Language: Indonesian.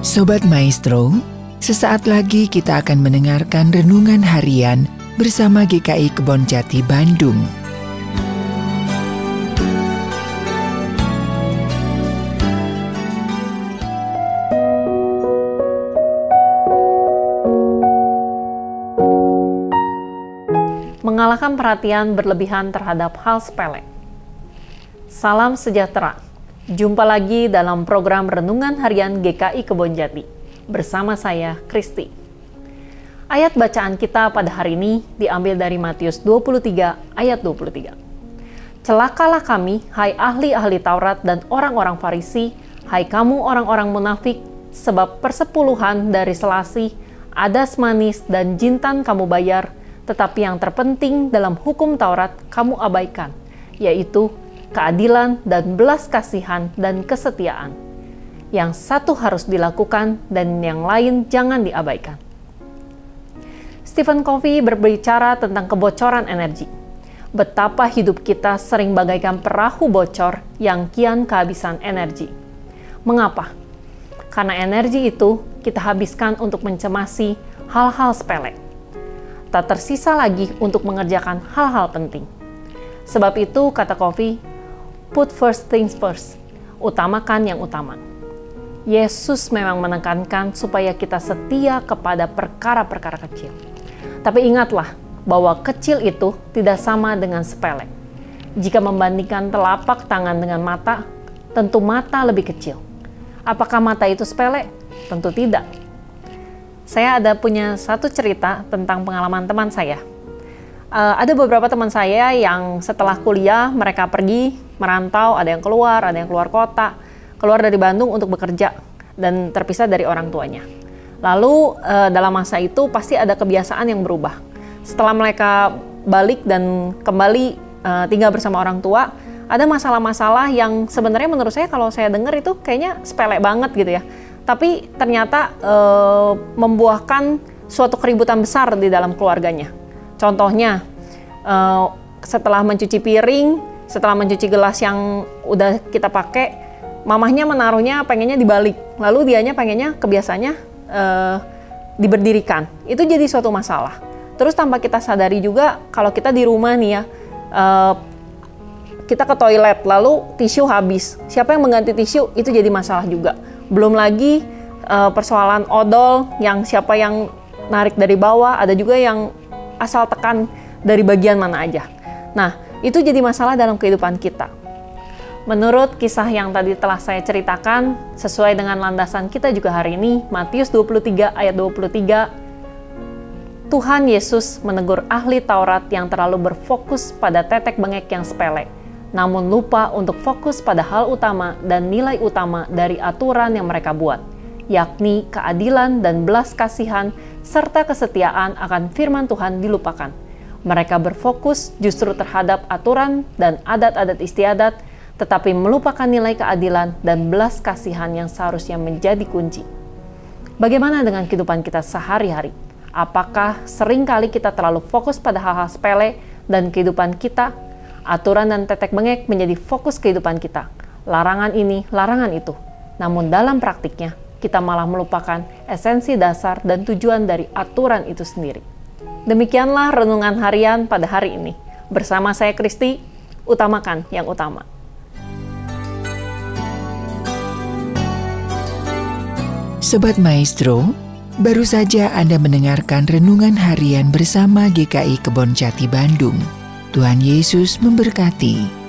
Sobat Maestro, sesaat lagi kita akan mendengarkan renungan harian bersama GKI Kebon Jati Bandung. Mengalahkan perhatian berlebihan terhadap hal sepele. Salam sejahtera. Jumpa lagi dalam program Renungan Harian GKI Kebon Jati bersama saya Kristi. Ayat bacaan kita pada hari ini diambil dari Matius 23 ayat 23. Celakalah kami, hai ahli-ahli Taurat dan orang-orang Farisi, hai kamu orang-orang munafik, sebab persepuluhan dari selasi, adas manis dan jintan kamu bayar, tetapi yang terpenting dalam hukum Taurat kamu abaikan, yaitu keadilan dan belas kasihan dan kesetiaan. Yang satu harus dilakukan dan yang lain jangan diabaikan. Stephen Covey berbicara tentang kebocoran energi. Betapa hidup kita sering bagaikan perahu bocor yang kian kehabisan energi. Mengapa? Karena energi itu kita habiskan untuk mencemasi hal-hal sepele tak tersisa lagi untuk mengerjakan hal-hal penting. Sebab itu, kata Kofi, put first things first, utamakan yang utama. Yesus memang menekankan supaya kita setia kepada perkara-perkara kecil. Tapi ingatlah bahwa kecil itu tidak sama dengan sepele. Jika membandingkan telapak tangan dengan mata, tentu mata lebih kecil. Apakah mata itu sepele? Tentu tidak saya ada punya satu cerita tentang pengalaman teman saya. Uh, ada beberapa teman saya yang setelah kuliah mereka pergi merantau, ada yang keluar, ada yang keluar kota, keluar dari Bandung untuk bekerja dan terpisah dari orang tuanya. Lalu uh, dalam masa itu pasti ada kebiasaan yang berubah. Setelah mereka balik dan kembali uh, tinggal bersama orang tua, ada masalah-masalah yang sebenarnya menurut saya kalau saya dengar itu kayaknya sepele banget gitu ya tapi ternyata e, membuahkan suatu keributan besar di dalam keluarganya. Contohnya, e, setelah mencuci piring, setelah mencuci gelas yang udah kita pakai, mamahnya menaruhnya pengennya dibalik, lalu dianya pengennya kebiasanya e, diberdirikan. Itu jadi suatu masalah. Terus tanpa kita sadari juga kalau kita di rumah nih ya, e, kita ke toilet lalu tisu habis. Siapa yang mengganti tisu itu jadi masalah juga belum lagi uh, persoalan odol yang siapa yang narik dari bawah, ada juga yang asal tekan dari bagian mana aja. Nah, itu jadi masalah dalam kehidupan kita. Menurut kisah yang tadi telah saya ceritakan, sesuai dengan landasan kita juga hari ini, Matius 23 ayat 23, Tuhan Yesus menegur ahli Taurat yang terlalu berfokus pada tetek bengek yang sepele namun lupa untuk fokus pada hal utama dan nilai utama dari aturan yang mereka buat, yakni keadilan dan belas kasihan serta kesetiaan akan firman Tuhan dilupakan. Mereka berfokus justru terhadap aturan dan adat-adat istiadat, tetapi melupakan nilai keadilan dan belas kasihan yang seharusnya menjadi kunci. Bagaimana dengan kehidupan kita sehari-hari? Apakah sering kali kita terlalu fokus pada hal-hal sepele dan kehidupan kita Aturan dan tetek bengek menjadi fokus kehidupan kita. Larangan ini, larangan itu. Namun dalam praktiknya, kita malah melupakan esensi dasar dan tujuan dari aturan itu sendiri. Demikianlah renungan harian pada hari ini. Bersama saya Kristi, utamakan yang utama. Sobat Maestro, baru saja Anda mendengarkan renungan harian bersama GKI Kebon Jati Bandung. Tuhan Yesus memberkati.